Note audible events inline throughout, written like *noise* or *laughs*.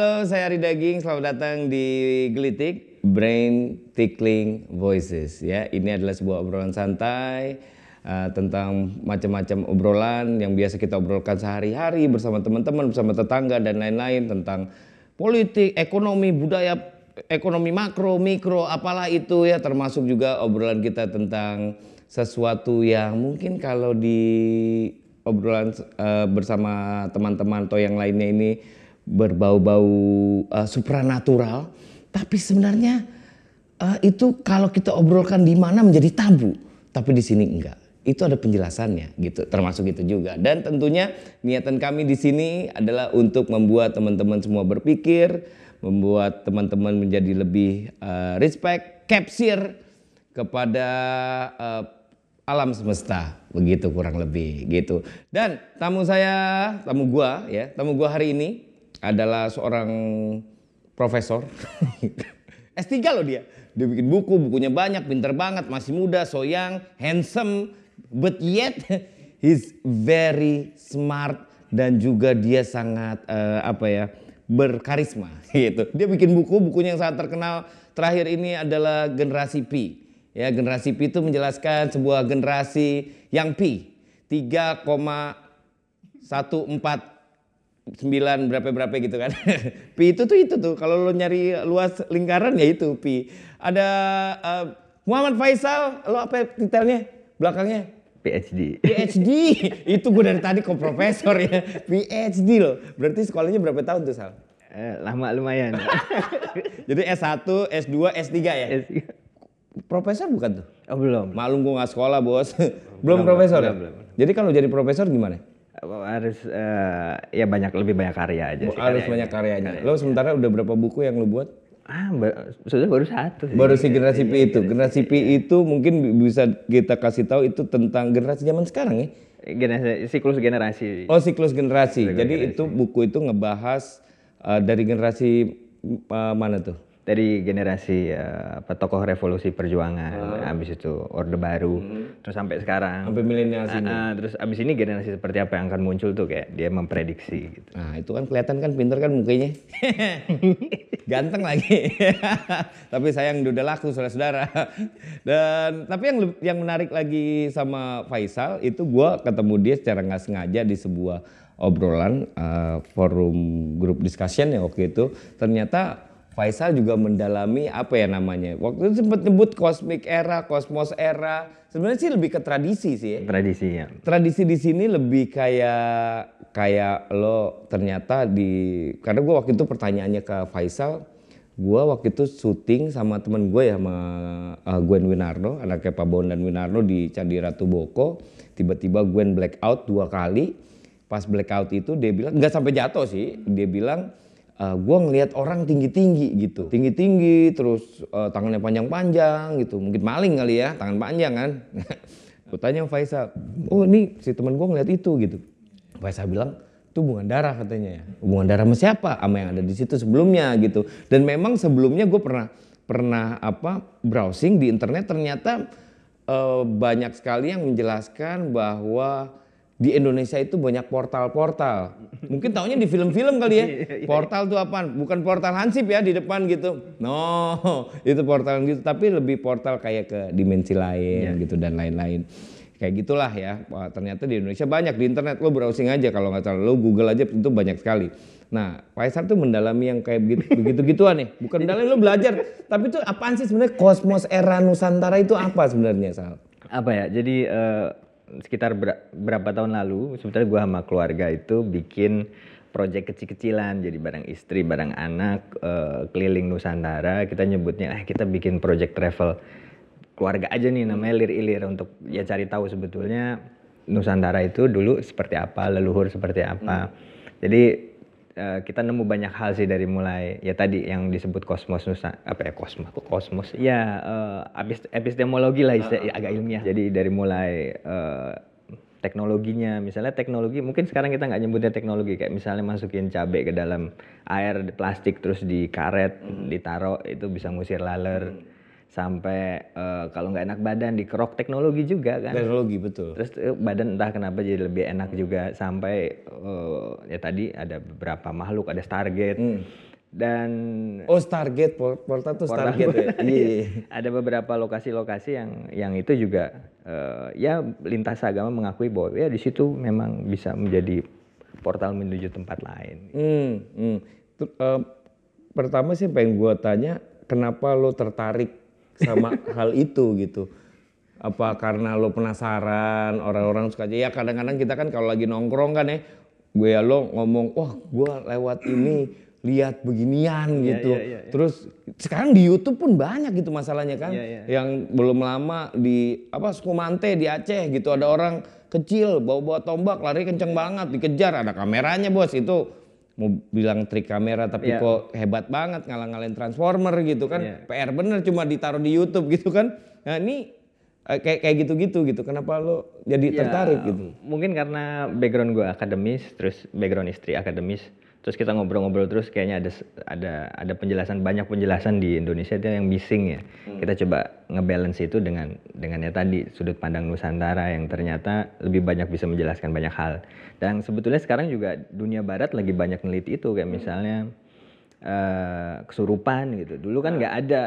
Halo, saya Ari Daging. Selamat datang di Gelitik Brain Tickling Voices. Ya, ini adalah sebuah obrolan santai uh, tentang macam-macam obrolan yang biasa kita obrolkan sehari-hari bersama teman-teman, bersama tetangga dan lain-lain tentang politik, ekonomi, budaya, ekonomi makro, mikro, apalah itu ya, termasuk juga obrolan kita tentang sesuatu yang mungkin kalau di obrolan uh, bersama teman-teman atau yang lainnya ini berbau-bau uh, supranatural, tapi sebenarnya uh, itu kalau kita obrolkan di mana menjadi tabu, tapi di sini enggak. Itu ada penjelasannya gitu, termasuk itu juga. Dan tentunya niatan kami di sini adalah untuk membuat teman-teman semua berpikir, membuat teman-teman menjadi lebih uh, respect, capture kepada uh, alam semesta begitu kurang lebih gitu. Dan tamu saya, tamu gua ya, tamu gua hari ini adalah seorang profesor. *laughs* S3 loh dia. Dia bikin buku, bukunya banyak, pinter banget, masih muda, so young, handsome, but yet *laughs* he's very smart dan juga dia sangat uh, apa ya berkarisma *laughs* gitu. Dia bikin buku, bukunya yang sangat terkenal terakhir ini adalah generasi Pi. Ya, generasi Pi itu menjelaskan sebuah generasi yang Pi 3,14 sembilan berapa berapa gitu kan. *laughs* pi itu tuh itu tuh kalau lo nyari luas lingkaran ya itu pi. Ada uh, Muhammad Faisal, lo apa detailnya belakangnya? PhD. PhD. *laughs* itu gue dari tadi kok profesor ya. PhD loh. Berarti sekolahnya berapa tahun tuh Sal? Eh, lama lumayan. *laughs* Jadi S1, S2, S3 ya? S3. Profesor bukan tuh? Oh belum. Malum gue gak sekolah bos. belum, belum profesor belum, ya? Belum. Jadi kalau jadi profesor gimana? Harus uh, ya banyak lebih banyak karya aja sih. Harus banyak karyanya. Karya. Lo sementara udah berapa buku yang lo buat? Ah, sudah baru satu. Sih. Baru si generasi P itu. Generasi P itu mungkin bisa kita kasih tahu itu tentang generasi zaman sekarang ya. Generasi siklus generasi. Oh, siklus generasi. Siklus Jadi generasi. itu buku itu ngebahas uh, dari generasi uh, mana tuh? Dari generasi uh, apa tokoh revolusi perjuangan, uh. habis itu orde baru, hmm. terus sampai sekarang. Sampai milenial uh, uh, terus habis ini generasi seperti apa yang akan muncul tuh kayak dia memprediksi gitu. Nah, itu kan kelihatan kan pinter kan mukanya. *laughs* Ganteng lagi. *laughs* tapi sayang udah laku saudara-saudara. Dan tapi yang yang menarik lagi sama Faisal itu gua ketemu dia secara nggak sengaja di sebuah obrolan uh, forum grup discussion ya waktu itu. Ternyata Faisal juga mendalami apa ya namanya. Waktu itu sempat nyebut cosmic era, cosmos era. Sebenarnya sih lebih ke tradisi sih. Tradisi ya. Tradisi di sini lebih kayak kayak lo ternyata di karena gue waktu itu pertanyaannya ke Faisal, gue waktu itu syuting sama temen gue ya sama uh, Gwen Winarno, anaknya Pak Bon dan Winarno di Candi Ratu Boko. Tiba-tiba Gwen blackout dua kali. Pas blackout itu dia bilang nggak sampai jatuh sih, dia bilang uh, eh, gue ngelihat orang tinggi-tinggi gitu. Tinggi-tinggi terus uh, tangannya panjang-panjang gitu. Mungkin maling kali ya, tangan panjang kan. *laughs* gue tanya Faisal, oh ini si teman gue ngeliat itu gitu. Faisal bilang, itu hubungan darah katanya ya. Hubungan darah sama siapa? Sama yang ada di situ sebelumnya gitu. Dan memang sebelumnya gue pernah pernah apa browsing di internet ternyata uh, banyak sekali yang menjelaskan bahwa di Indonesia itu banyak portal-portal. Mungkin tahunya di film-film kali ya. *laughs* Iya, iya. Portal itu apa? Bukan portal Hansip ya di depan gitu. No, *laughs* itu portal gitu. Tapi lebih portal kayak ke dimensi lain yeah. gitu dan lain-lain. Kayak gitulah ya. Wah, ternyata di Indonesia banyak di internet lo browsing aja kalau nggak salah lo Google aja itu banyak sekali. Nah, Faisal tuh mendalami yang kayak begitu *laughs* begitu gituan nih. Bukan mendalami lo belajar, tapi itu apaan sih sebenarnya kosmos era Nusantara itu apa sebenarnya Sal? Apa ya? Jadi uh sekitar berapa tahun lalu sebetulnya gue sama keluarga itu bikin proyek kecil-kecilan. Jadi bareng istri bareng anak uh, keliling Nusantara. Kita nyebutnya eh kita bikin proyek travel keluarga aja nih namanya lir-ilir. Untuk ya cari tahu sebetulnya Nusantara itu dulu seperti apa leluhur seperti apa. Hmm. jadi uh, kita nemu banyak hal sih dari mulai ya tadi yang disebut kosmos nusa apa ya kosmos kosmos. Ya uh, epistemologi lah istilah, uh, agak ilmiah. Jadi dari mulai uh, teknologinya misalnya teknologi mungkin sekarang kita nggak nyebutnya teknologi kayak misalnya masukin cabai ke dalam air plastik terus di karet hmm. ditaruh itu bisa ngusir laler. Hmm sampai uh, kalau nggak enak badan dikerok teknologi juga kan teknologi betul terus uh, badan entah kenapa jadi lebih enak juga sampai uh, ya tadi ada beberapa makhluk ada Stargate hmm. dan Oh Stargate, Por- Porta tuh Stargate ya? *laughs* Iya. ada beberapa lokasi-lokasi yang yang itu juga eh, ya lintas agama mengakui bahwa ya di situ memang bisa menjadi portal menuju tempat lain. Hmm, hmm. Ter- eh, pertama sih pengen gua tanya, kenapa lo tertarik sama hal itu gitu? Apa karena lo penasaran, orang-orang suka aja. Ya kadang-kadang kita kan kalau lagi nongkrong kan ya, gue ya lo ngomong, wah gua lewat ini lihat beginian gitu. iya, iya, iya. Terus sekarang di YouTube pun banyak gitu masalahnya kan, Iya, iya. yang belum lama di apa Sukumante di Aceh gitu ada orang kecil bawa-bawa tombak lari kenceng banget dikejar ada kameranya bos itu mau bilang trik kamera tapi Iya. kok hebat banget ngalang-ngalain transformer gitu kan. Iya. PR bener cuma ditaruh di YouTube gitu kan. Nah ini eh, kayak kayak gitu-gitu gitu. Kenapa lo jadi Ya, tertarik gitu? Mungkin karena background gue akademis, terus background istri akademis, terus kita ngobrol-ngobrol terus kayaknya ada ada ada penjelasan banyak penjelasan di Indonesia itu yang missing ya. Kita coba ngebalance itu dengan dengan ya tadi sudut pandang Nusantara yang ternyata lebih banyak bisa menjelaskan banyak hal. Dan sebetulnya sekarang juga dunia barat lagi banyak neliti itu kayak misalnya eh, kesurupan gitu. Dulu kan nggak ada,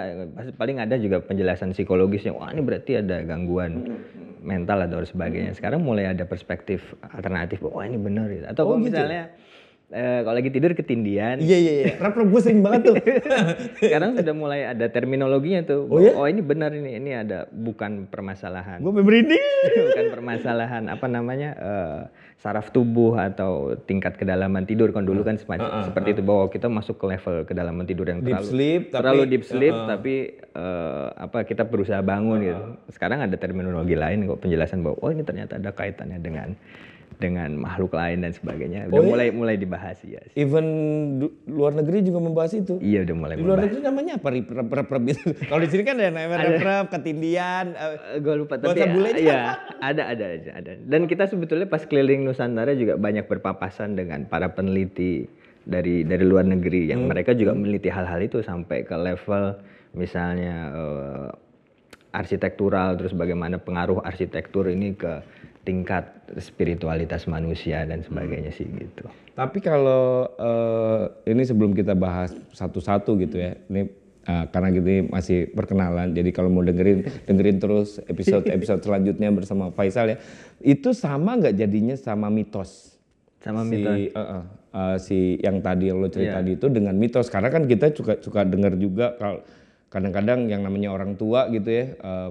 paling ada juga penjelasan psikologisnya. Wah ini berarti ada gangguan mental atau sebagainya. Sekarang mulai ada perspektif alternatif. Wah ini benar. Gitu. Atau kalau misalnya eh, kalau lagi tidur ketindian, iya iya iya. Rap gue sering banget tuh. *laughs* Sekarang sudah mulai ada terminologinya tuh. Oh, ya? oh ini benar ini, ini ada bukan permasalahan. Gue merinding. *laughs* Bukan permasalahan apa namanya eh, saraf tubuh atau tingkat kedalaman tidur. Kan dulu kan semacam seperti itu bahwa kita masuk ke level kedalaman tidur yang Deep terlalu sleep, tapi- terlalu deep sleep tapi eh, apa kita berusaha bangun gitu. Sekarang ada terminologi lain kok penjelasan bahwa oh ini ternyata ada kaitannya dengan dengan makhluk lain dan sebagainya. Udah mulai mulai dibahas ya. even luar negeri juga membahas itu. Iya udah mulai di luar membahas. negeri namanya apa? Rip rep rep rep gitu. *laughs* Kalau di sini kan ada namanya rep rep ketindian eh, gue lupa tapi Bahasa bule ya, ada ada ada ada. Dan kita sebetulnya pas keliling Nusantara juga banyak berpapasan dengan para peneliti dari dari luar negeri. Yang mereka juga meneliti hal-hal itu sampai ke level misalnya eh, arsitektural terus bagaimana pengaruh arsitektur ini ke tingkat spiritualitas manusia dan sebagainya sih gitu. Tapi kalau eh, ini sebelum kita bahas satu-satu gitu ya, ini eh, karena kita masih perkenalan, jadi kalau mau dengerin dengerin terus episode-episode *laughs* selanjutnya bersama Faisal ya, itu sama nggak jadinya sama mitos? Sama si, mitos. eh, eh, eh, si yang tadi lo cerita tadi itu dengan mitos, karena kan kita suka suka dengar juga kalau kadang-kadang yang namanya orang tua gitu ya, eh,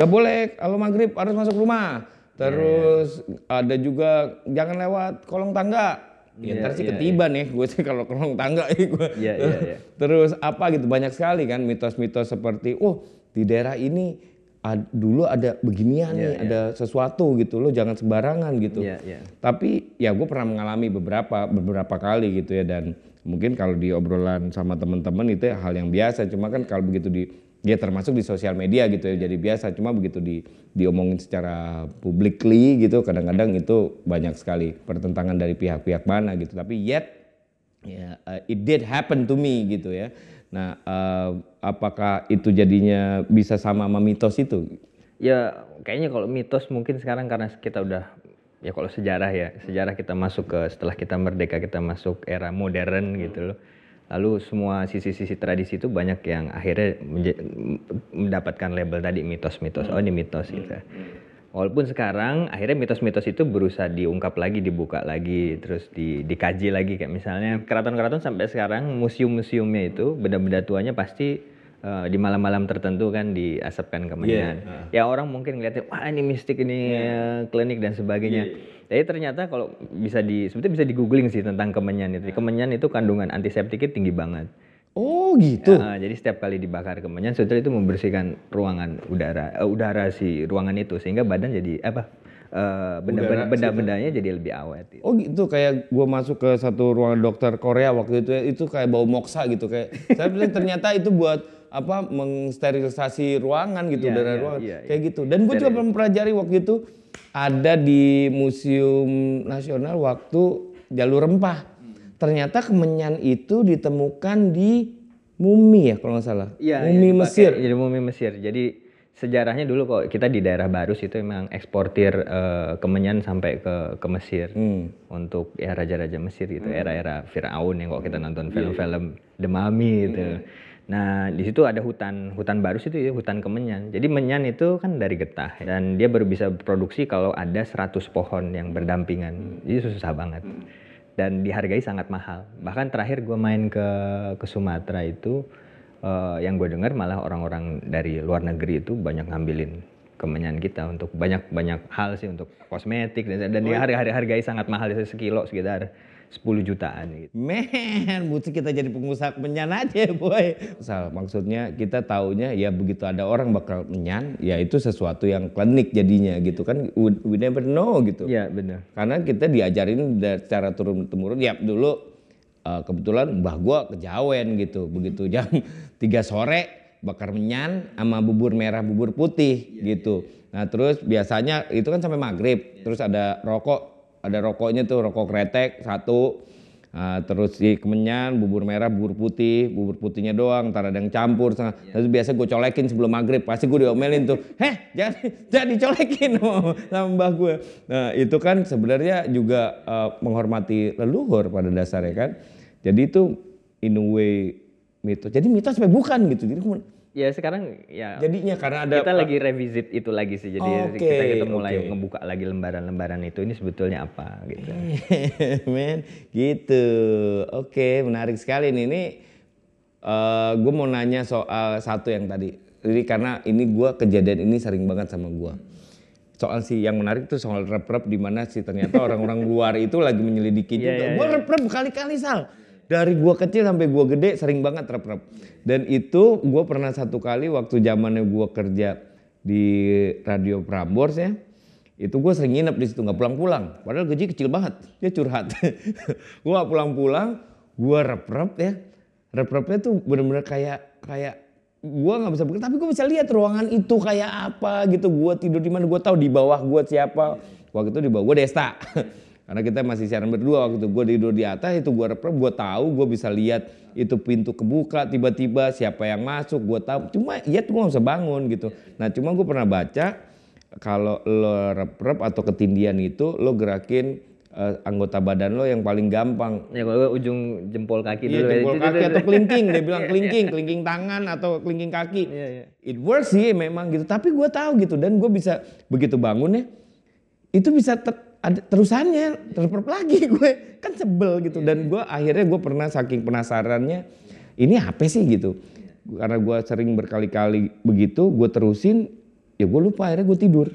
nggak boleh kalau maghrib harus masuk rumah. Terus ada juga jangan lewat kolong tangga. Ya Iya, ntar sih iya, ketiban ya, gue sih kalau kolong tangga ya gue. Iya, iya, iya. *laughs* Terus apa gitu banyak sekali kan mitos-mitos seperti, oh di daerah ini ad- dulu ada beginian nih, ada sesuatu gitu, lo jangan sembarangan gitu. Iya, iya. Tapi ya gue pernah mengalami beberapa beberapa kali gitu ya dan mungkin kalau di obrolan sama teman-teman itu ya hal yang biasa. Cuma kan kalau begitu di dia termasuk di sosial media gitu ya jadi biasa. Cuma begitu di diomongin secara publicly gitu kadang-kadang itu banyak sekali pertentangan dari pihak-pihak mana gitu. Tapi yet ya uh, it did happen to me gitu ya. Nah uh, apakah itu jadinya bisa sama sama mitos itu? Ya kayaknya kalau mitos mungkin sekarang karena kita udah ya kalau sejarah ya sejarah kita masuk ke setelah kita merdeka kita masuk era modern gitu loh. Lalu semua sisi-sisi tradisi itu banyak yang akhirnya mendapatkan label tadi mitos-mitos. Oh ini mitos gitu. Walaupun sekarang akhirnya mitos-mitos itu berusaha diungkap lagi, dibuka lagi, terus di, dikaji lagi kayak misalnya keraton-keraton sampai sekarang museum-museumnya itu benda-benda tuanya pasti eh, di malam-malam tertentu kan diasapkan ke menyan. Ya orang mungkin ngeliatin wah ini mistik ini eh, klinik dan sebagainya. Tapi ternyata kalau bisa di sebetulnya bisa di googling sih tentang kemenyan itu. Kemenyan itu kandungan antiseptiknya tinggi banget. Oh gitu. Ah, jadi setiap kali dibakar kemenyan sebetulnya itu membersihkan ruangan udara eh, udara si ruangan itu sehingga badan jadi apa eh, benda-benda benda-bendanya jadi lebih awet. gitu. Oh gitu kayak gua masuk ke satu ruangan dokter Korea waktu itu ya, itu kayak bau moksa gitu kayak *laughs* saya bilang ternyata itu buat apa mengsterilisasi ruangan gitu Iya, udara iya, ruangan iya, kayak gitu. Dan gue juga mempelajari waktu itu ada di museum nasional waktu jalur rempah. Ternyata kemenyan itu ditemukan di mumi ya kalau nggak salah. Iya, mumi dipakai- Mesir. Jadi mumi Mesir. Jadi sejarahnya dulu kok kita di daerah Barus itu emang eksportir eh, kemenyan sampai ke ke Mesir. Hmm. untuk ya raja-raja Mesir gitu era-era Firaun yang kok kita nonton film-film The Mummy gitu. Nah di situ ada hutan hutan Barus itu ya hutan kemenyan. Jadi menyan itu kan dari getah dan dia baru bisa produksi kalau ada 100 pohon yang berdampingan. Jadi susah banget dan dihargai sangat mahal. Bahkan terakhir gue main ke ke Sumatera itu eh, yang gue dengar malah orang-orang dari luar negeri itu banyak ngambilin kemenyan kita untuk banyak banyak hal sih untuk kosmetik dan dan dia harga hargai sangat mahal sekilo sekitar 10 jutaan gitu. Men, butuh kita jadi pengusaha menyan aja, boy. Sal, maksudnya kita taunya ya begitu ada orang bakal menyan, ya itu sesuatu yang klinik jadinya gitu kan. We, we never know gitu. Iya benar. Karena kita diajarin secara turun temurun. Ya dulu eh, kebetulan mbah gua kejawen gitu. Begitu jam *laughs* 3 sore bakar menyan sama bubur merah bubur putih gitu. Nah terus biasanya itu kan sampai maghrib. Terus ada rokok, ada rokoknya tuh rokok kretek satu. Nah, terus si kemenyan, bubur merah, bubur putih, bubur putihnya doang, ntar ada yang campur. setengah. Terus biasa gue colekin sebelum maghrib, pasti gue diomelin tuh, *laughs* heh jangan, jangan dicolekin *laughs* oh, sama mbah gue. Nah itu kan sebenarnya juga eh, menghormati leluhur pada dasarnya kan. Jadi itu in a way mitos. Jadi mitos sampai bukan gitu. Jadi Ya sekarang ya jadinya karena ada kita lagi revisit itu lagi sih. Jadi Oke, kita kita mulai oke. ngebuka lagi lembaran-lembaran itu ini sebetulnya apa gitu. *laughs* men gitu oke menarik sekali nih ini gue mau nanya soal satu yang tadi jadi karena ini gue kejadian ini sering banget sama gue soal sih yang menarik tuh soal rep-rep di mana sih ternyata orang-orang luar itu lagi menyelidiki Iya, juga iya, gue rep-rep berkali-kali sal dari gue kecil sampai gue gede sering banget rep-rep dan itu gue pernah satu kali waktu zamannya gue kerja di radio Prambors ya itu gue sering nginep di situ nggak pulang-pulang. Padahal gaji kecil banget dia curhat. *laughs* Gue nggak pulang-pulang gue rep-rep ya. Rep-repnya tuh bener-bener kayak kayak gue nggak bisa bekerja tapi gue bisa lihat ruangan itu kayak apa gitu. Gue tidur di mana gue tahu di bawah gue siapa. Waktu itu di bawah gue Desta *laughs* karena kita masih siaran berdua waktu itu gue tidur di atas itu gue rep-rep gue tahu gue bisa lihat itu pintu kebuka tiba-tiba siapa yang masuk gue tahu cuma ya tuh gue nggak bisa bangun gitu nah cuma gue pernah baca kalau lo rep-rep atau ketindian itu lo gerakin eh, anggota badan lo yang paling gampang Ya kalau ujung jempol kaki Iya, dulu. ya. jempol Itu- kaki atau kelingking, dia bilang *laughs* kelingking, kelingking tangan atau kelingking kaki. Iya, iya. It works sih memang gitu, tapi gue tahu gitu dan gue bisa begitu bangun ya, itu bisa ter- ada terusannya, terperp lagi *laughs* gue. Kan sebel gitu. Dan gue akhirnya gue pernah saking penasarannya, ini apa sih gitu, karena gue sering berkali-kali begitu, gue terusin, ya gue lupa akhirnya gue tidur.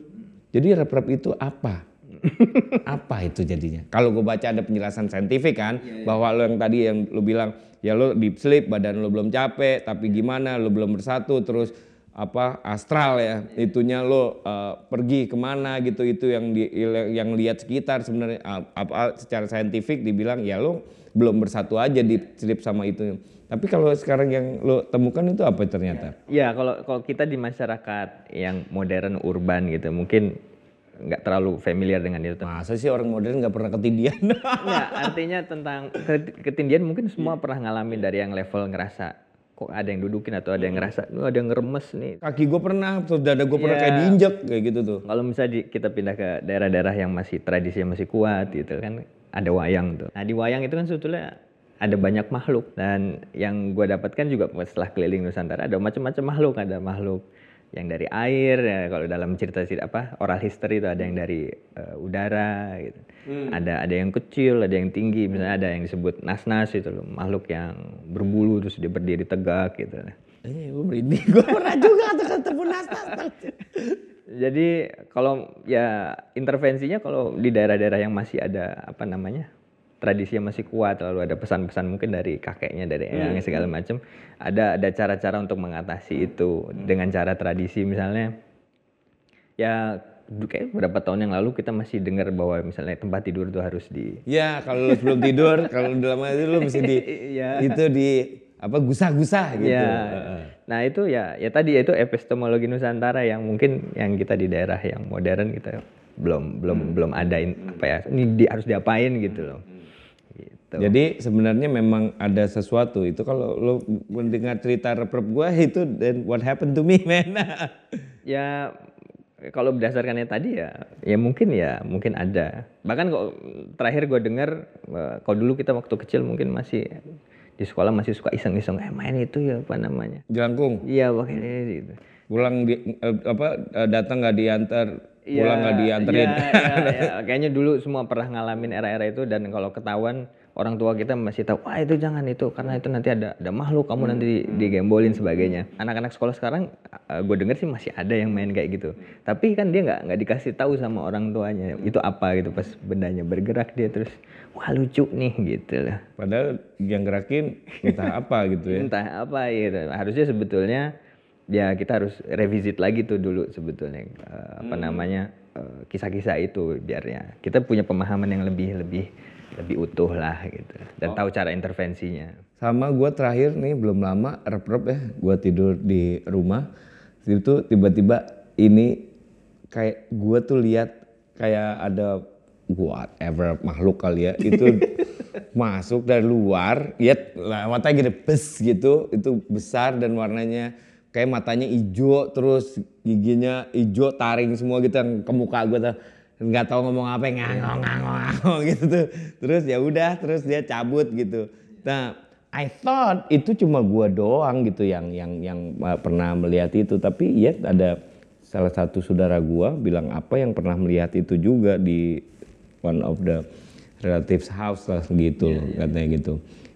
Jadi rep-rep itu apa? *laughs* apa itu jadinya? Kalau gue baca ada penjelasan saintifik kan, bahwa lo yang tadi yang lo bilang ya lo deep sleep, badan lo belum capek, tapi gimana? Lo belum bersatu, terus apa astral ya, itunya lo uh, pergi ke mana gitu itu yang di, yang lihat sekitar sebenarnya uh, apa secara saintifik dibilang ya lo belum bersatu aja di sleep sama itu. Tapi kalau sekarang yang lo temukan itu apa ternyata? Ya kalau kalau kita di masyarakat yang modern urban gitu mungkin nggak terlalu familiar dengan itu. Masa sih orang modern nggak pernah ketindian? Nggak, artinya tentang ket- ketindian mungkin semua pernah ngalamin dari yang level ngerasa kok ada yang dudukin atau ada yang ngerasa "Duh, ada yang ngeremes nih. Kaki gue pernah, terus dada gue pernah Iya. kayak diinjek kayak gitu tuh. Kalau misalnya di- kita pindah ke daerah-daerah yang masih tradisinya masih kuat gitu kan ada wayang tuh. Nah di wayang itu kan sebetulnya ada banyak makhluk dan yang gue dapatkan juga setelah keliling Nusantara ada macam-macam makhluk ada makhluk yang dari air ya kalau dalam cerita cerita apa oral history itu ada yang dari eh, udara gitu ada ada yang kecil ada yang tinggi misalnya ada yang disebut nas-nas itu loh makhluk yang berbulu terus dia berdiri tegak gitu Eh, gue merinding. *laughs* Gue pernah juga tuh ketemu nastas. Jadi kalau ya intervensinya kalau di daerah-daerah yang masih ada apa namanya tradisi yang masih kuat lalu ada pesan-pesan mungkin dari kakeknya dari eyangnya segala macam ada ada cara-cara untuk mengatasi itu dengan cara tradisi misalnya ya kayak beberapa tahun yang lalu kita masih dengar bahwa misalnya tempat tidur itu harus di Ya kalau lu sebelum tidur, *laughs* kalau dalam itu lu mesti di Iya. itu di apa gusah-gusah gitu. Ya. Nah itu ya ya tadi yaitu epistemologi Nusantara yang mungkin yang kita di daerah yang modern kita belum belum belum ada in- apa ya ini di- harus diapain gitu loh. Gitu. Gitu. Jadi sebenarnya memang ada sesuatu itu kalau lo mendengar cerita reprep gue *laughs* itu then what happened to me man. *laughs* ya kalau berdasarkannya tadi ya ya mungkin ya mungkin ada bahkan kok terakhir gue dengar eh, kalau dulu kita waktu kecil mungkin masih di sekolah masih suka iseng-iseng eh main itu ya apa namanya Jelangkung iya pakai ini gitu pulang di, eh, apa eh, datang nggak diantar pulang nggak dianterin. Iya, iya, *laughs* iya. Kayaknya dulu semua pernah ngalamin era-era itu dan kalau ketahuan orang tua kita masih tahu, wah itu jangan itu karena itu nanti ada ada makhluk kamu nanti digembolin sebagainya. Anak-anak sekolah sekarang, gue denger sih masih ada yang main kayak gitu. Tapi kan dia nggak nggak dikasih tahu sama orang tuanya itu apa gitu pas bendanya bergerak dia terus, wah lucu nih gitu lah. Padahal yang gerakin entah apa gitu ya. *laughs* Entah apa gitu. Harusnya sebetulnya ya kita harus revisit lagi tuh dulu sebetulnya uh, apa namanya uh, kisah-kisah itu biar ya kita punya pemahaman yang lebih lebih lebih utuh lah gitu. Dan tahu cara intervensinya. Sama gue terakhir nih belum lama rep-rep ya, gue tidur di rumah, itu tiba-tiba ini kayak gue tuh lihat kayak ada whatever makhluk kali ya itu *laughs* masuk dari luar, ya matanya gede bes gitu, itu besar dan warnanya kayak matanya hijau terus giginya hijau taring semua gitu yang ke muka gue tuh nggak tahu ngomong apa ngangong ngangong ngangong *laughs* gitu tuh. Terus ya udah terus dia cabut gitu. Nah I thought itu cuma gua doang gitu yang yang yang pernah melihat itu. Tapi ya ada salah satu saudara gua bilang apa yang pernah melihat itu juga di one of the relatives house lah gitu yeah, yeah. katanya gitu.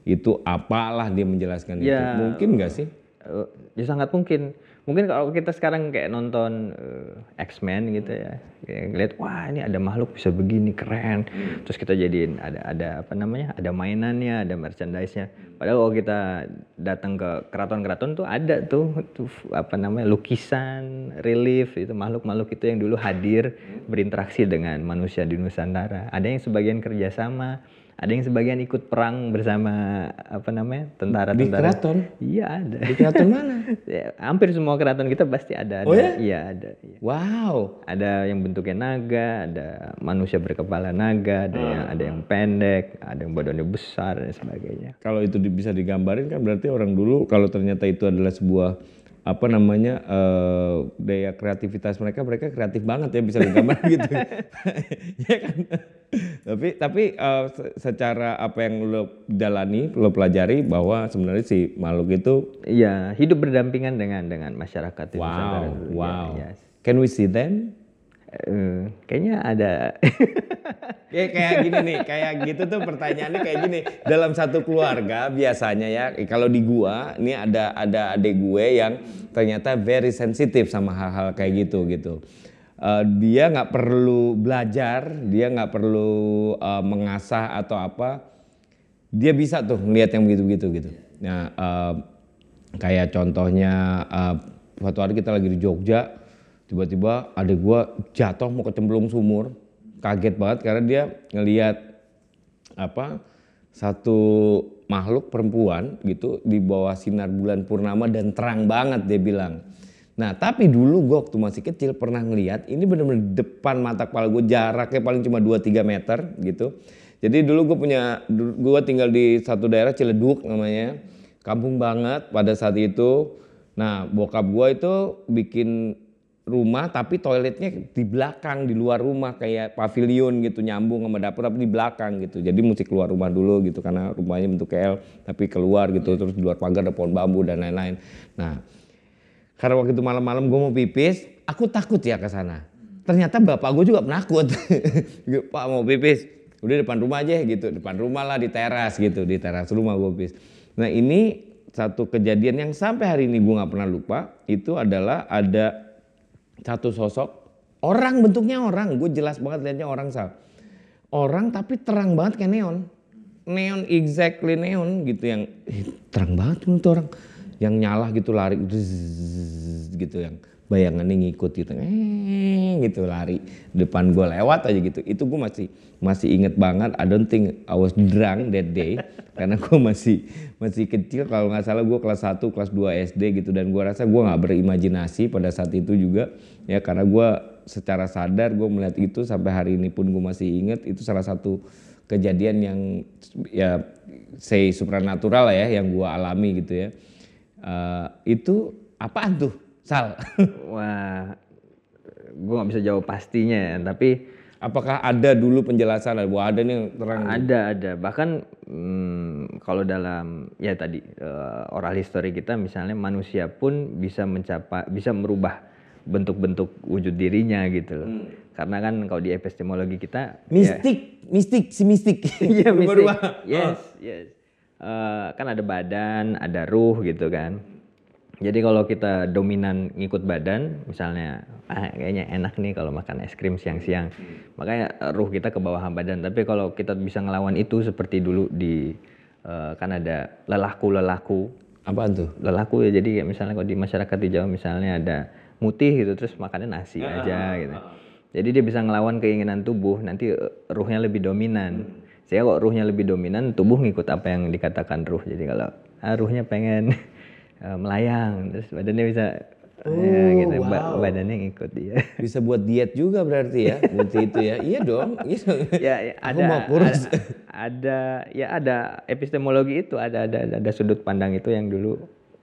Itu apalah dia menjelaskan yeah. itu mungkin nggak sih? Uh, ya sangat mungkin mungkin kalau kita sekarang kayak nonton uh, X-Men gitu ya kayak ngeliat wah ini ada makhluk bisa begini keren. Terus kita jadiin ada ada apa namanya ada mainannya ada merchandise-nya. Padahal kalau kita datang ke keraton-keraton tuh ada tuh, tuh apa namanya lukisan relief itu makhluk-makhluk itu yang dulu hadir berinteraksi dengan manusia di Nusantara. Ada yang sebagian kerjasama ada yang sebagian ikut perang bersama apa namanya tentara-tentara. Di keraton? Iya ada. Di keraton mana? *laughs* ya, hampir semua keraton kita pasti ada. ada. Oh ya? Iya ada. Iya. Wow. Ada yang bentuknya naga, ada manusia berkepala naga, ada hmm. yang ada yang pendek, ada yang badannya besar dan sebagainya. Kalau itu bisa digambarin kan berarti orang dulu kalau ternyata itu adalah sebuah apa namanya uh, daya kreativitas mereka mereka kreatif banget ya bisa digambar *laughs* gitu *laughs* ya kan tapi tapi uh, secara apa yang lo jalani lo pelajari bahwa sebenarnya si makhluk itu iya hidup berdampingan dengan dengan masyarakat wow wow ya, yes. can we see them Uh, kayaknya ada. *laughs* ya kayak gini nih, kayak gitu tuh pertanyaannya kayak gini. Dalam satu keluarga biasanya ya, kalau di gua, ini ada ada adik gue yang ternyata very sensitif sama hal-hal kayak gitu gitu. Uh, dia nggak perlu belajar, dia nggak perlu uh, mengasah atau apa, dia bisa tuh ngeliat yang begitu-begitu gitu. Nah, uh, kayak contohnya uh, suatu hari kita lagi di Jogja, tiba-tiba ada gue jatuh mau kecemplung sumur kaget banget karena dia ngelihat apa satu makhluk perempuan gitu di bawah sinar bulan purnama dan terang banget dia bilang nah tapi dulu gue waktu masih kecil pernah ngelihat ini benar-benar depan mata kepala gue jaraknya paling cuma 2-3 meter gitu. Jadi dulu gue punya gue tinggal di satu daerah Ciledug namanya. Kampung banget pada saat itu. Nah bokap gue itu bikin rumah tapi toiletnya di belakang di luar rumah kayak pavilion gitu nyambung sama dapur tapi di belakang gitu. Jadi mesti keluar rumah dulu gitu karena rumahnya bentuk KL tapi keluar gitu terus di luar pagar ada pohon bambu dan lain-lain. Nah karena waktu itu malam-malam gue mau pipis aku takut ya ke sana. Ternyata bapak gue juga penakut. *laughs* Pak mau pipis? Udah depan rumah aja gitu. Depan rumah lah di teras gitu. Di teras rumah gue pipis. Nah ini satu kejadian yang sampai hari ini gue nggak pernah lupa. Itu adalah ada satu sosok orang bentuknya orang. Gue jelas banget lihatnya orang sal. Orang tapi terang banget kayak neon. Neon exactly neon gitu yang terang banget tuh orang yang nyala gitu lari gitu yang bayangannya ngikut gitu. Eh gitu lari depan gue lewat aja gitu. Itu gue masih masih inget banget. I don't think I was drunk that day *laughs* karena gue masih masih kecil. Kalau nggak salah gue kelas 1 kelas 2 SD gitu. Dan gue rasa gue nggak berimajinasi pada saat itu juga ya. Karena gue secara sadar gue melihat itu sampai hari ini pun gue masih inget itu salah satu kejadian yang ya say supranatural lah ya yang gue alami gitu ya. Eh, itu apaan tuh Sal? *laughs* Wah, gue nggak bisa jawab pastinya ya, tapi Apakah ada dulu penjelasan bahwa ada nih terang? ada ada. Bahkan hmm, kalau dalam ya tadi eh, oral history kita misalnya manusia pun bisa mencapai bisa merubah bentuk-bentuk wujud dirinya gitu loh. Karena kan kalau di epistemologi kita ya- Mistik, mistik, si mistik. Iya, *laughs* mistik. Yes, yes. Eh, kan ada badan, ada ruh gitu kan. Jadi kalau kita dominan ngikut badan, misalnya, ah kayaknya enak nih kalau makan es krim siang-siang. Makanya ruh kita ke bawah badan. Tapi kalau kita bisa ngelawan itu seperti dulu di eh, kan ada lelaku-lelaku. Apaan tuh? Lelaku ya jadi kayak misalnya kalau di masyarakat di Jawa misalnya ada mutih gitu terus makannya nasi aja gitu. Jadi dia bisa ngelawan keinginan tubuh, nanti ruhnya lebih dominan. Saya kok ruhnya lebih dominan, tubuh ngikut apa yang dikatakan ruh. Jadi kalau ah, ruhnya pengen *laughs* eh, melayang, terus badannya bisa ya gitu, ba- badannya ngikut dia. *laughs* Bisa buat diet juga berarti ya, multi itu ya. Iya dong. *laughs* Iya dong. ya, ya, ada, mau kurus. ada ada ya ada epistemologi itu, ada ada ada sudut pandang itu yang dulu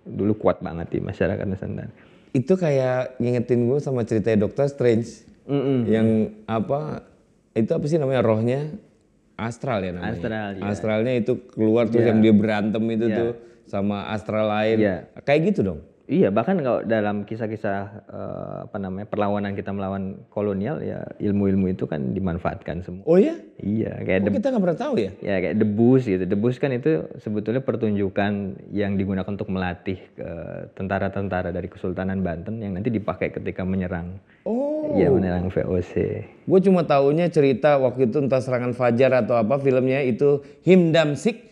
dulu kuat banget di masyarakat Nusantara. itu kayak ngingetin gue sama ceritanya Doctor Strange. Mm-mm. Yang apa? Itu apa sih namanya rohnya? Astral ya namanya. Astral, iya. Astralnya itu keluar terus yang dia berantem itu Iya. tuh sama astral lain. Iya. Kayak gitu dong. Iya, bahkan kalau dalam kisah-kisah eh, apa namanya perlawanan kita melawan kolonial ya ilmu-ilmu itu kan dimanfaatkan semua. Oh ya? Iya, kayak de- kita nggak pernah tahu ya? ya kayak debus gitu. Debus kan itu sebetulnya pertunjukan yang digunakan untuk melatih eh, tentara-tentara dari Kesultanan Banten yang nanti dipakai ketika menyerang. Oh. Iya, menyerang VOC. Gue cuma taunya cerita waktu itu entah serangan Fajar atau apa filmnya itu Him Damsik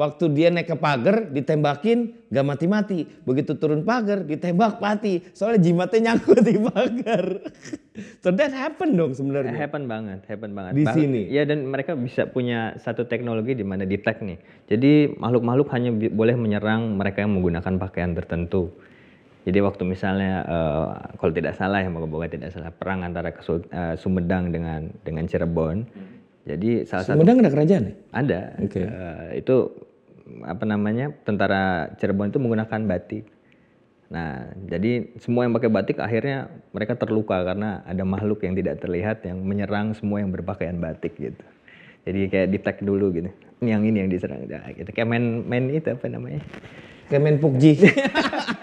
waktu dia naik ke pagar ditembakin gak mati-mati begitu turun pagar ditembak mati soalnya jimatnya nyangkut di pagar *laughs* so that happen dong sebenarnya Happen banget, happen banget. Di Bah- sini? Ya dan mereka bisa punya satu teknologi di mana detect nih. Jadi makhluk-makhluk hanya boleh menyerang mereka yang menggunakan pakaian tertentu. Jadi waktu misalnya eh, kalau tidak salah ya moga-moga tidak salah perang antara Kesul- eh, Sumedang dengan dengan Cirebon. Jadi salah satu Sumedang ada kerajaan ya? ada Oke. eh, itu apa namanya tentara Cirebon itu menggunakan batik. Nah, jadi semua yang pakai batik akhirnya mereka terluka karena ada makhluk yang tidak terlihat yang menyerang semua yang berpakaian batik gitu. Jadi kayak di tag dulu gitu. Ini yang ini yang diserang. Nah, gitu. Kayak main main itu apa namanya? Kemen Pukji *laughs*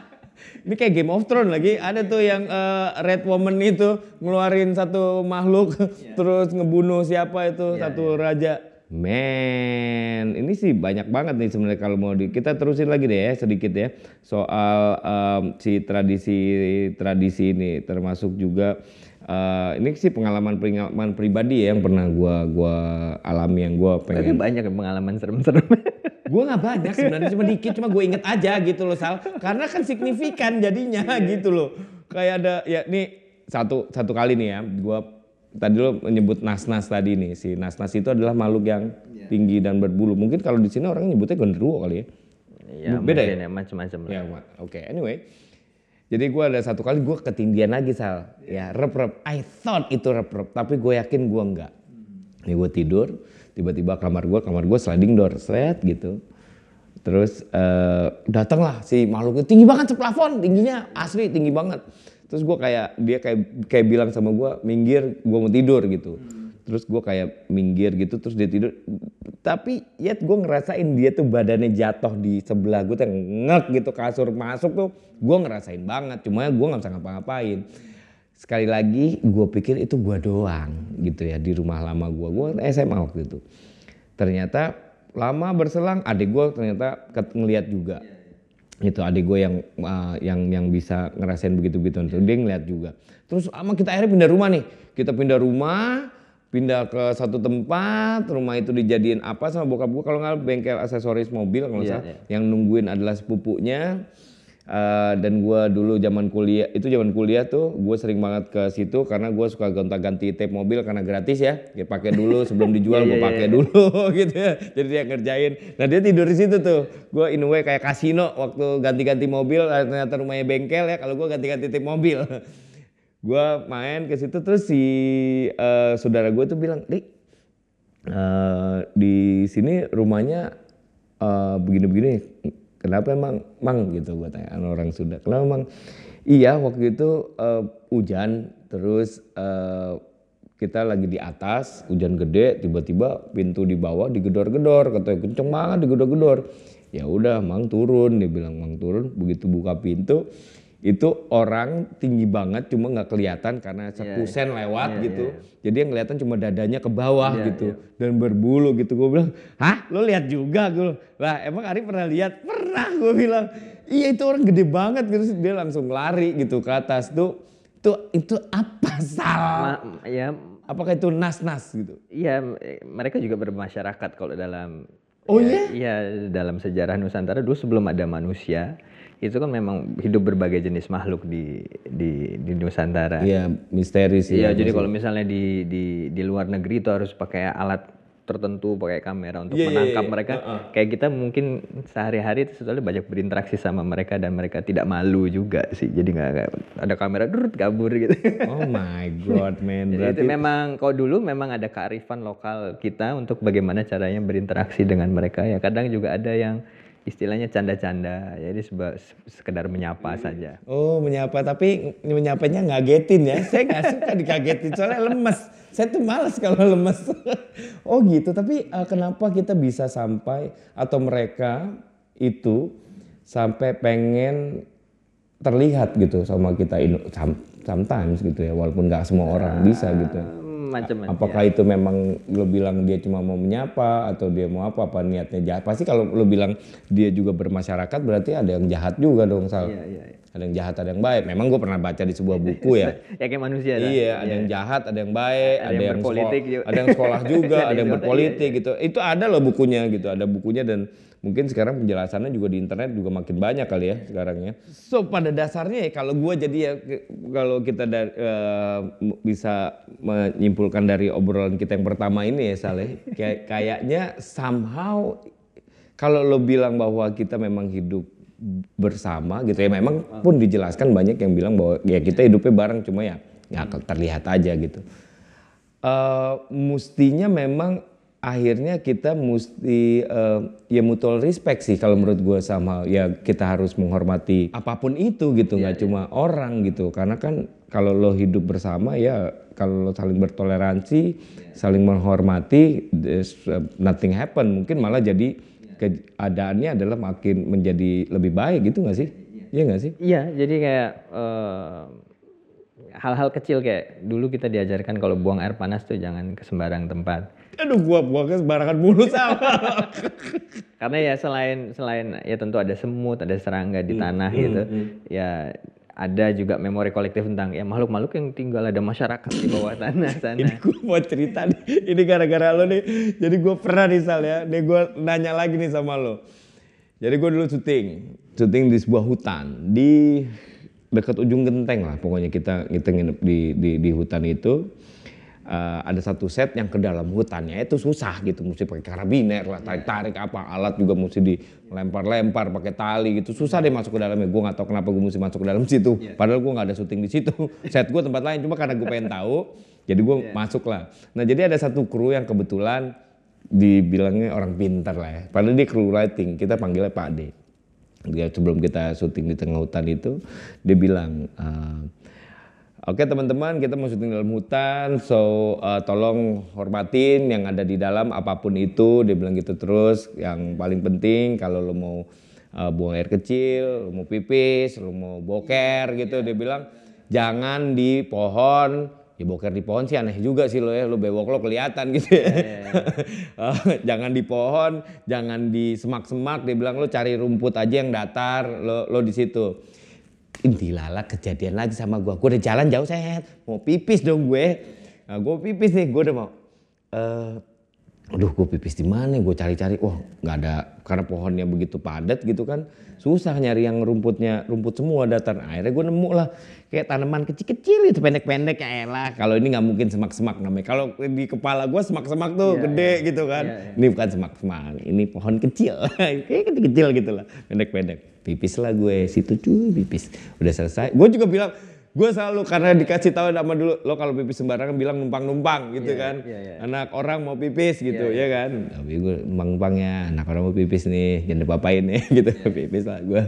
ini kayak Game of Thrones lagi. Ada tuh yang eh, Red Woman itu ngeluarin satu makhluk terus ngebunuh siapa itu satu raja. Men, ini sih banyak banget nih sebenarnya kalau mau di, kita terusin lagi deh ya sedikit ya. Soal em, si tradisi tradisi ini termasuk juga eh, ini sih pengalaman pengalaman pribadi ya yang pernah gua gua alami yang gua pengen Tapi banyak yang pengalaman serem-serem. *laughs* Gue nggak banyak sebenarnya cuma dikit cuma gue inget aja gitu loh Sal. Karena kan signifikan jadinya gitu loh. Kayak ada ya nih satu satu kali nih ya gue tadi lo menyebut nas-nas tadi nih si nas-nas itu adalah makhluk yang tinggi dan berbulu. Mungkin kalau di sini orang nyebutnya gondoruo kali ya. Ya, Beda mungkin ya macam-macam ya oke. Anyway jadi gue ada satu kali gue ketindian lagi Sal. Ya rep rep. I thought itu rep rep. Tapi gue yakin gue enggak. Ini gue tidur tiba-tiba kamar gue kamar gue sliding door seret gitu. Terus eh, datanglah si makhluk tinggi banget seplafon tingginya asli tinggi banget. Terus gue kayak dia kayak kayak bilang sama gue minggir gue mau tidur gitu terus gue kayak minggir gitu terus dia tidur. Tapi ya gue ngerasain dia tuh badannya jatuh di sebelah gue tuh ngek gitu kasur masuk tuh. Gue ngerasain banget cuma gue nggak bisa ngapa-ngapain. Sekali lagi gue pikir itu gue doang gitu ya di rumah lama gue gue SMA waktu itu. Ternyata lama berselang adik gue ternyata ngeliat juga. Itu adik gue yang uh, yang yang bisa ngerasain begitu begitu tuh. Dia ngeliat juga. Terus ama kita akhirnya pindah rumah nih. Kita pindah rumah pindah ke satu tempat rumah itu dijadiin apa sama bokap gue kalau nggak bengkel aksesoris mobil kalau nggak Iya, salah. iya. yang nungguin adalah sepupunya Eh, dan gue dulu zaman kuliah itu zaman kuliah tuh gue sering banget ke situ karena gue suka gonta-ganti tape mobil karena gratis ya. Ya pakai dulu *laughs* sebelum dijual gue pakai dulu *laughs* gitu ya. Jadi dia ngerjain. Nah dia tidur di situ tuh. Gue in a way kayak kasino waktu ganti-ganti mobil eh, ternyata rumahnya bengkel ya. Kalau gue ganti-ganti tape mobil *laughs* gue main ke situ terus si eh, saudara gue tuh bilang, "Dik, eh, di sini rumahnya eh, begini-begini. Kenapa emang, Mang?" gitu gue tanya orang Sunda. Kenapa Mang? Iya, waktu itu eh, hujan terus eh, kita lagi di atas, hujan gede, tiba-tiba pintu di bawah digedor-gedor, katanya kenceng banget digedor-gedor. Ya udah, Mang turun, dia bilang Mang turun, begitu buka pintu itu orang tinggi banget cuma nggak kelihatan karena sekusen lewat gitu. Jadi yang kelihatan cuma dadanya ke bawah gitu dan berbulu gitu. Gue bilang, "Hah? Lo lihat juga?" Gue lah emang Ari pernah lihat? Pernah gue bilang. Iya itu orang gede banget gitu. Dia langsung lari gitu ke atas tuh. Itu itu apa salah? Ma- ya Apakah itu nas-nas gitu? Iya, mereka juga bermasyarakat kalau dalam Oh ya, Iya, dalam sejarah Nusantara dulu sebelum ada manusia, itu kan memang hidup berbagai jenis makhluk di di di Nusantara. Iya, misteri sih. Iya, jadi kalau misalnya di di di luar negeri itu harus pakai alat tertentu, pakai kamera untuk Iya, iya, menangkap iya. mereka. Kayak kita mungkin sehari-hari itu sebetulnya banyak berinteraksi sama mereka dan mereka tidak malu juga sih. Jadi nggak nggak- ada kamera durut kabur gitu. Oh my god, *laughs* man. Jadi Berarti itu memang kalau dulu memang ada kearifan lokal kita untuk bagaimana caranya berinteraksi dengan mereka ya. Kadang juga ada yang istilahnya canda-canda. Jadi seba- sekedar menyapa saja. Oh menyapa tapi menyapanya ngagetin ya. Saya nggak suka dikagetin soalnya lemes. Saya tuh males kalau lemes. *laughs* oh gitu. Tapi eh, kenapa kita bisa sampai atau mereka itu sampai pengen terlihat gitu sama kita sometimes gitu ya. Walaupun nggak semua orang bisa gitu. Hmm, Macam-macam. Apakah itu memang lo bilang dia cuma mau menyapa atau dia mau apa apa niatnya jahat? Pasti kalau lo bilang dia juga bermasyarakat berarti ada yang jahat juga dong Sal. Iya, iya, iya. Ada yang jahat ada yang baik. Memang gue pernah baca di sebuah buku ya. *laughs* Ya kayak manusia lah. iya, ada yang jahat, ada yang baik, ada, yang yang, berpolitik sekolah, juga. ada yang sekolah juga, *laughs* Ada ada yang berpolitik gitu. Itu ada loh bukunya gitu, ada bukunya dan mungkin sekarang penjelasannya juga di internet juga makin banyak kali ya sekarang ya. So pada dasarnya ya kalau gue jadi ya kalau kita da- m- bisa menyimpulkan dari obrolan kita yang pertama ini ya Saleh, *laughs* kayak kayaknya somehow kalau lo bilang bahwa kita memang hidup bersama gitu ya. Memang pun dijelaskan banyak yang bilang bahwa ya kita hidupnya bareng cuma ya nggak terlihat aja gitu. Eh mustinya memang akhirnya kita mesti eh, ya mutual respect sih kalau menurut gue sama ya kita harus menghormati apa pun itu gitu nggak cuma orang gitu. Karena kan kalau lo hidup bersama ya kalau lo saling bertoleransi saling menghormati uh, nothing happen. Mungkin malah jadi keadaannya adalah makin menjadi lebih baik gitu nggak sih Iya nggak sih Iya, jadi kayak eh, hal-hal kecil kayak dulu kita diajarkan kalau buang air panas tuh jangan ke sembarang tempat. aduh gua buangnya sembarangan mulu sama *laughs* Karena ya selain selain ya tentu ada semut, ada serangga di tanah gitu. Ya ada juga memori kolektif tentang ya makhluk-makhluk yang tinggal ada masyarakat di bawah tanah *laughs* sana. Ini gue mau cerita nih, ini gara-gara lo nih. Jadi gue pernah nih Sal ya, nih gue nanya lagi nih sama lo. Jadi gue dulu syuting, syuting di sebuah hutan di dekat ujung genteng lah. Pokoknya kita kita nginep di di, di hutan itu. Eh, ada satu set yang ke dalam hutannya itu susah gitu, mesti pakai karabiner lah, tarik-tarik apa, alat juga mesti dilempar-lempar pakai tali gitu, susah deh masuk ke dalamnya. Gue nggak tahu kenapa gue mesti masuk ke dalam *laughs* situ, padahal gue nggak ada syuting di situ. *laughs* Set gue tempat lain, cuma karena gue pengen tahu, jadi gue masuk lah. Nah jadi ada satu kru yang kebetulan dibilangnya orang pintar lah ya, padahal dia kru lighting, kita panggilnya Pak D. Dia sebelum kita syuting di tengah hutan itu, dia bilang. eh, Oke teman-teman kita mau syuting dalam hutan, so uh, tolong hormatin yang ada di dalam apa pun itu. Dia bilang gitu terus. Yang paling penting kalau lo mau uh, buang air kecil, lo mau pipis, lo mau boker gitu, dia bilang jangan di pohon. Ya boker di pohon sih aneh juga sih lo ya, lo bewok lo kelihatan gitu ya. Eh, *laughs* jangan di pohon, jangan di semak-semak. Dia bilang lo cari rumput aja yang datar, lo lo di situ. Intilala kejadian lagi sama gua. Gua udah jalan jauh saya mau pipis dong gue. Nah, gua pipis nih, gua udah mau. eh aduh, gue pipis di mana? Gue cari-cari, wah nggak ada karena pohonnya begitu padat gitu kan. Susah nyari yang rumputnya, rumput semua datar. Akhirnya gue nemu lah kayak tanaman kecil-kecil itu pendek-pendek ya elah. Kalau ini nggak mungkin semak-semak namanya. Kalau di kepala gua semak-semak tuh gede gitu kan. Ini bukan semak-semak, ini pohon kecil. *laughs* kayak kecil-kecil gitu lah, pendek-pendek. Pipis lah gue situ cuy, pipis. Udah selesai. Gue juga bilang, gue selalu karena dikasih tahu nama dulu lo kalau pipis sembarangan bilang numpang-numpang gitu Iya, kan. iya, iya. Anak orang mau pipis gitu Iya, ya kan. Tapi gue numpang-numpang ya anak orang mau pipis nih jangan dipapain nih *laughs* gitu pipis lah gue.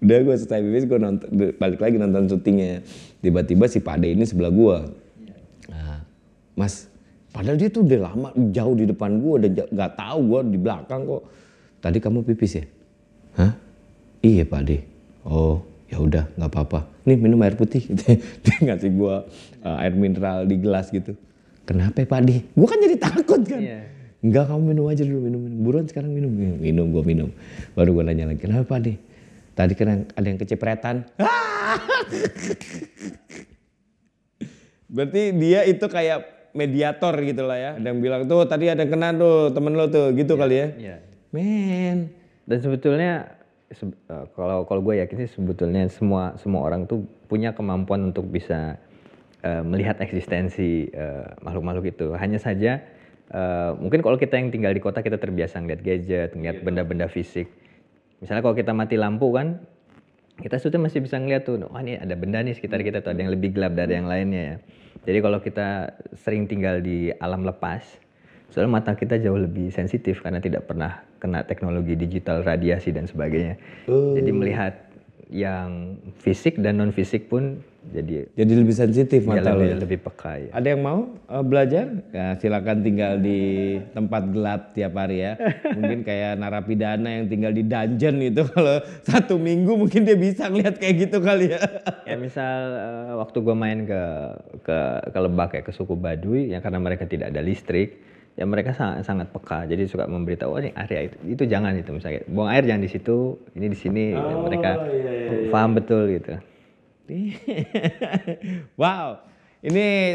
Udah gue selesai pipis gue nonton balik lagi nonton syutingnya. Tiba-tiba si Pade ini sebelah gue. Nah, mas, padahal dia tuh udah lama jauh di depan gue, udah nggak tahu gue di belakang kok. Tadi kamu pipis ya? Hah? Iya Pak De. Oh ya udah nggak apa-apa. Nih minum air putih. Gitu. *laughs* dia ngasih gue uh, air mineral di gelas gitu. Kenapa Pak De? Gue kan jadi takut kan. Iya. Enggak kamu minum aja dulu minum, minum. Buruan sekarang minum. Minum gue minum. Baru gue nanya lagi kenapa Pak? Tadi kan ada yang kecipretan. *laughs* Berarti dia itu kayak mediator gitu lah ya. Ada yang bilang tuh tadi ada yang kena tuh temen lo tuh gitu kali ya. Iya. Men. Dan sebetulnya eh, kalau kalau gue yakin sih sebetulnya semua semua orang tuh punya kemampuan untuk bisa eh, melihat eksistensi eh, makhluk-makhluk itu. Hanya saja eh, mungkin kalau kita yang tinggal di kota kita terbiasa ngeliat gadget, ngeliat benda-benda fisik. Misalnya kalau kita mati lampu kan kita sebetulnya masih bisa ngeliat tuh, wah ini ada benda nih sekitar kita tuh ada yang lebih gelap dari yang lainnya ya. Jadi kalau kita sering tinggal di alam lepas, soalnya mata kita jauh lebih sensitif karena tidak pernah kena teknologi digital, radiasi dan sebagainya. Jadi melihat yang fisik dan non fisik pun jadi Jadi lebih sensitif mata lebih, ya. lebih peka ya. Ada yang mau uh, belajar? Ya, silakan tinggal di tempat gelap tiap hari ya. *laughs* Mungkin kayak narapidana yang tinggal di dungeon itu kalau satu minggu mungkin dia bisa ngeliat kayak gitu kali ya. *laughs* Ya misal eh, waktu gue main ke ke ke Lebak ya ke suku Baduy ya karena mereka tidak ada listrik ya mereka sangat sangat peka. Jadi suka memberitahu oh ini area itu itu jangan itu misalnya buang air jangan di situ ini di sini. Mereka paham betul gitu. *laughs* Wow, ini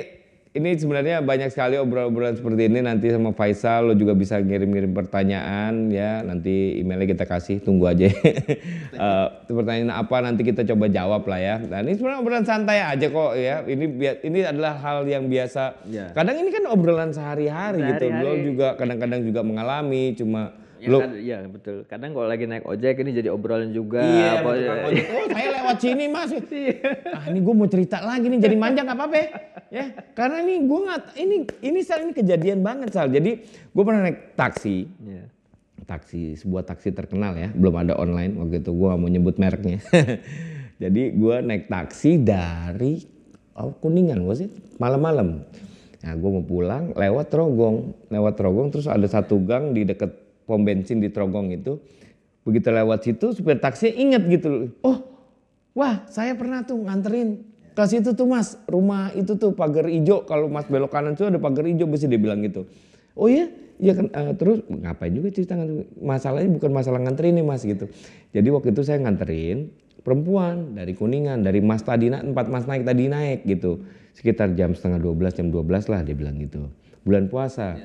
ini sebenarnya banyak sekali obrolan-obrolan seperti ini. Nanti sama Faisal lo juga bisa ngirim-ngirim pertanyaan ya. Nanti emailnya kita kasih tunggu aja. *laughs* Eh, pertanyaan apa nanti kita coba jawab lah ya. Nah ini sebenarnya obrolan santai aja kok ya. Ini ini adalah hal yang biasa. Ya. kadang ini kan obrolan sehari-hari gitu. Lo juga kadang-kadang juga mengalami cuma ya, lo kad- ya betul kadang kalau lagi naik ojek ini jadi obrolan juga Iya, apa- ojek. Oh, saya lewat sini mas. *laughs* ah, ini gue mau cerita lagi nih, jadi manja nggak apa-apa ya. ya. Karena ini gue nggak, ini ini sal ini kejadian banget sal. Jadi gue pernah naik taksi, Iya. taksi sebuah taksi terkenal ya, belum ada online waktu itu gue gak mau nyebut mereknya. *laughs* jadi gue naik taksi dari oh, kuningan gue sih malam-malam. Nah gue mau pulang lewat Trogong, lewat Trogong terus ada satu gang di deket pom bensin di Trogong itu. Begitu lewat situ supir taksi inget gitu, oh wah saya pernah tuh nganterin ke situ tuh mas rumah itu tuh pagar hijau kalau mas belok kanan tuh ada pagar hijau bisa dia bilang gitu. Oh iya, iya kan eh, terus ngapain juga cerita nganterin? masalahnya bukan masalah nganterin nih mas gitu. Jadi waktu itu saya nganterin perempuan dari Kuningan dari Mas tadi na- tempat Mas naik tadi naik gitu sekitar jam setengah 12 jam 12 lah dia bilang gitu bulan puasa.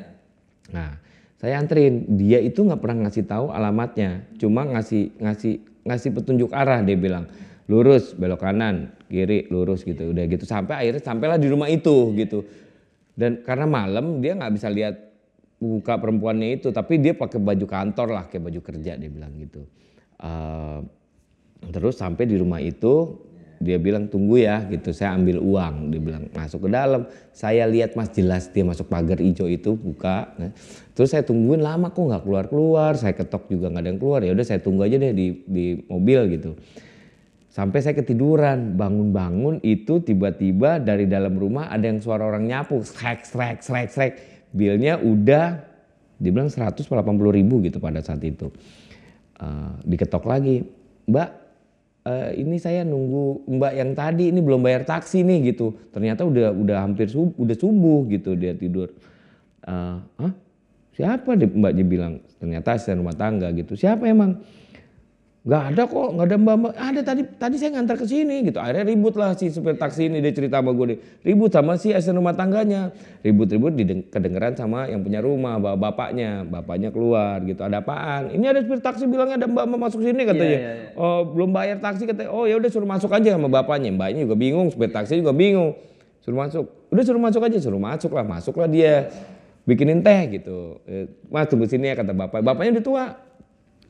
Nah saya anterin. Dia itu nggak pernah ngasih tahu alamatnya. Cuma ngasih ngasih ngasih petunjuk arah dia bilang. Lurus belok kanan kiri lurus gitu. Udah gitu. Sampai akhirnya sampailah di rumah itu gitu. Dan karena malam dia nggak bisa lihat buka perempuannya itu. Tapi dia pakai baju kantor lah kayak baju kerja dia bilang gitu. Eh, terus sampai di rumah itu dia bilang tunggu ya gitu. Saya ambil uang dia bilang masuk ke dalam. Saya lihat mas jelas dia masuk pagar hijau itu buka. Nah, terus saya tungguin lama kok nggak keluar keluar saya ketok juga nggak ada yang keluar. Ya udah saya tunggu aja deh di di mobil gitu. Sampai saya ketiduran. Bangun-bangun itu tiba-tiba dari dalam rumah ada yang suara orang nyapu. Srek srek srek srek. Bilnya udah dibilang 180 ribu gitu pada saat itu. Eh, diketok lagi. Mbak eh, ini saya nunggu mbak yang tadi ini belum bayar taksi nih gitu. Ternyata udah udah hampir subuh udah subuh gitu dia tidur. Eh, Hah? siapa? mbaknya bilang. Ternyata asisten rumah tangga gitu. Siapa emang nggak ada kok nggak ada mbak mbak. Ada tadi tadi saya ngantar ke sini gitu. Akhirnya ribut lah si supir taksi ini dia cerita sama gue nih ribut sama si asisten rumah tangganya. Ribut-ribut dideng- kedengeran sama yang punya rumah bapak bapaknya. Bapaknya keluar gitu. Ada apaan? Ini ada supir taksi bilangnya ada mbak mbak masuk sini katanya. Iya, iya. oh belum bayar taksi katanya oh ya udah suruh masuk aja sama bapaknya. Mbaknya juga bingung supir taksi juga bingung. Suruh masuk. Udah suruh masuk aja. Suruh masuk lah masuk lah dia. Bikinin teh gitu. Eh, mas tunggu sini ya kata bapak. Bapaknya udah tua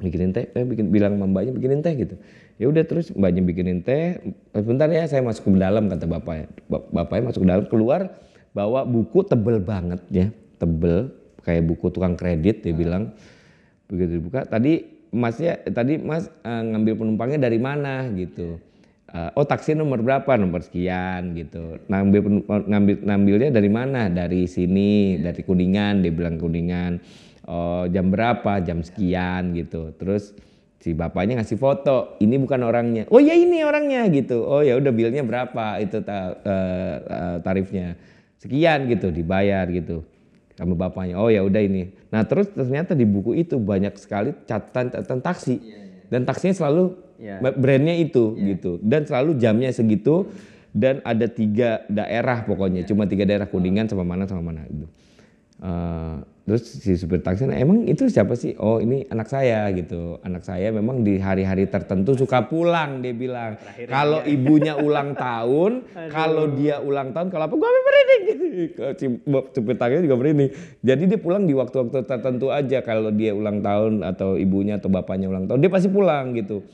bikinin teh eh, bikin bilang mbaknya bikinin teh gitu. Ya udah terus mbaknya bikinin teh sebentar ya saya masuk ke dalam kata bapaknya. Ba- bapaknya masuk ke dalam keluar bawa buku tebel banget ya tebel kayak buku tukang kredit dia bilang. Begitu dibuka tadi masnya tadi mas eh, ngambil penumpangnya dari mana gitu. Eh, oh taksi nomor berapa? Nomor sekian gitu. Ngambil ngambil ngambilnya dari mana? Dari sini dari kuningan dia bilang kuningan oh jam berapa? Jam sekian gitu. Terus si bapaknya ngasih foto. Ini bukan orangnya. Oh ya ini orangnya gitu. Oh ya udah bilnya berapa? Itu ta- eh, tarifnya. Sekian gitu dibayar gitu sama bapaknya. Oh ya udah ini. Nah terus ternyata di buku itu banyak sekali catatan catatan taksi. Dan taksinya selalu Iya. brandnya itu gitu. Dan selalu jamnya segitu. Dan ada tiga daerah pokoknya. Cuma tiga daerah kuningan sama mana sama mana gitu Eh, terus si supir taksi "Nah, emang itu siapa sih? Oh ini anak saya gitu. Anak saya memang di hari-hari tertentu suka pulang dia bilang. Kalau ibunya *laughs* ulang tahun kalau dia ulang tahun kalau apa? Gue merinding. *laughs* Supir taksi juga merinding. Jadi dia pulang di waktu-waktu tertentu aja kalau dia ulang tahun atau ibunya atau bapaknya ulang tahun dia pasti pulang gitu.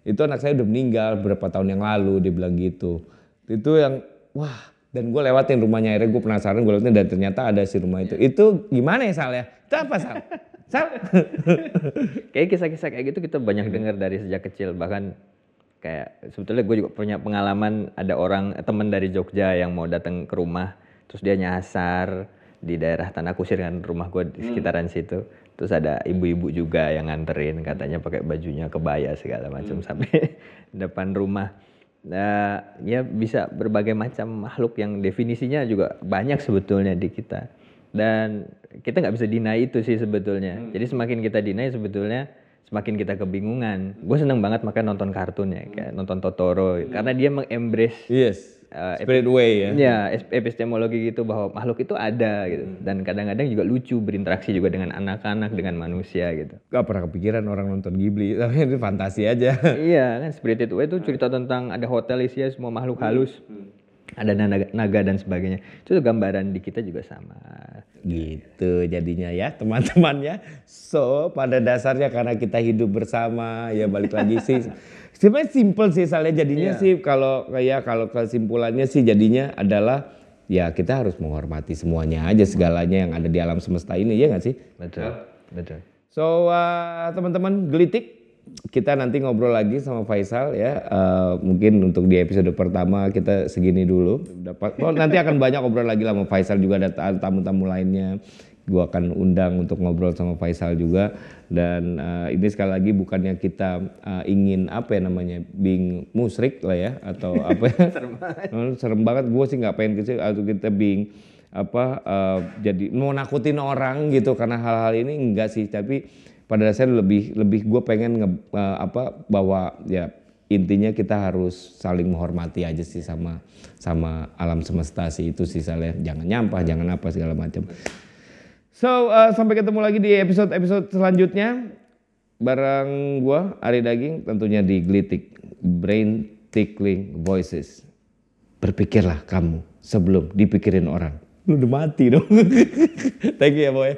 Itu anak saya udah meninggal berapa tahun yang lalu dia bilang gitu. Itu yang wah dan gue lewatin rumahnya akhirnya gue penasaran gue lewatin dan ternyata ada si rumah itu. Itu gimana ya Sal ya? Itu apa Sal? *laughs* Sal? Kayak kisah-kisah kayak gitu kita banyak dengar dari sejak kecil. Bahkan kayak sebetulnya gue juga punya pengalaman ada orang teman dari Jogja yang mau datang ke rumah terus dia nyasar di daerah Tanah Kusir kan rumah gue di sekitaran situ. Terus ada ibu-ibu juga yang nganterin katanya pakai bajunya kebaya segala macam sampai *laughs* depan rumah nah ya bisa berbagai macam makhluk yang definisinya juga banyak sebetulnya di kita. Dan kita nggak bisa deny itu sih sebetulnya. Jadi semakin kita deny sebetulnya semakin kita kebingungan. Gue seneng banget makanya nonton kartun ya kayak nonton Totoro karena dia mengembrace yes eh, spirit way ya. Ya epistemologi gitu bahwa makhluk itu ada gitu. Dan kadang-kadang juga lucu berinteraksi juga dengan anak-anak dengan manusia gitu. Gak pernah kepikiran orang nonton Ghibli *laughs* tapi itu fantasi aja. *laughs* Iya kan Spirited Away itu cerita tentang ada hotel isinya semua makhluk halus. ada naga, naga dan sebagainya. Itu gambaran di kita juga sama. Gitu jadinya ya teman-teman ya so pada dasarnya karena kita hidup bersama ya balik lagi sih *laughs* sebenarnya simple sih soalnya jadinya sih kalau kayak kalau kesimpulannya sih jadinya adalah ya kita harus menghormati semuanya aja segalanya yang ada di alam semesta ini ya nggak sih betul betul So uh, teman-teman gelitik kita nanti ngobrol lagi sama Faisal ya. Uh, mungkin untuk di episode pertama kita segini dulu. Dapat oh, nanti akan banyak ngobrol lagi lah sama Faisal juga ada ta- tamu-tamu lainnya. Gua akan undang untuk ngobrol sama Faisal juga. Dan uh, ini sekali lagi bukannya kita uh, ingin apa ya namanya being musrik lah ya atau *laughs* apa ya. Serem banget, *laughs* serem banget. gue sih nggak pengen ke situ. Atau kita being apa eh, jadi mau nakutin orang gitu karena hal-hal ini enggak sih. Tapi pada dasarnya lebih lebih gue pengen nge, eh, apa bahwa ya intinya kita harus saling menghormati aja sih sama sama alam semesta sih. Itu sih saya jangan nyampah jangan apa segala macam so eh, sampai ketemu lagi di episode episode selanjutnya bareng gua Ari Daging tentunya di Glitik Brain Tickling Voices berpikirlah kamu sebelum dipikirin orang. Lu udah mati dong. *laughs* Thank you ya boy.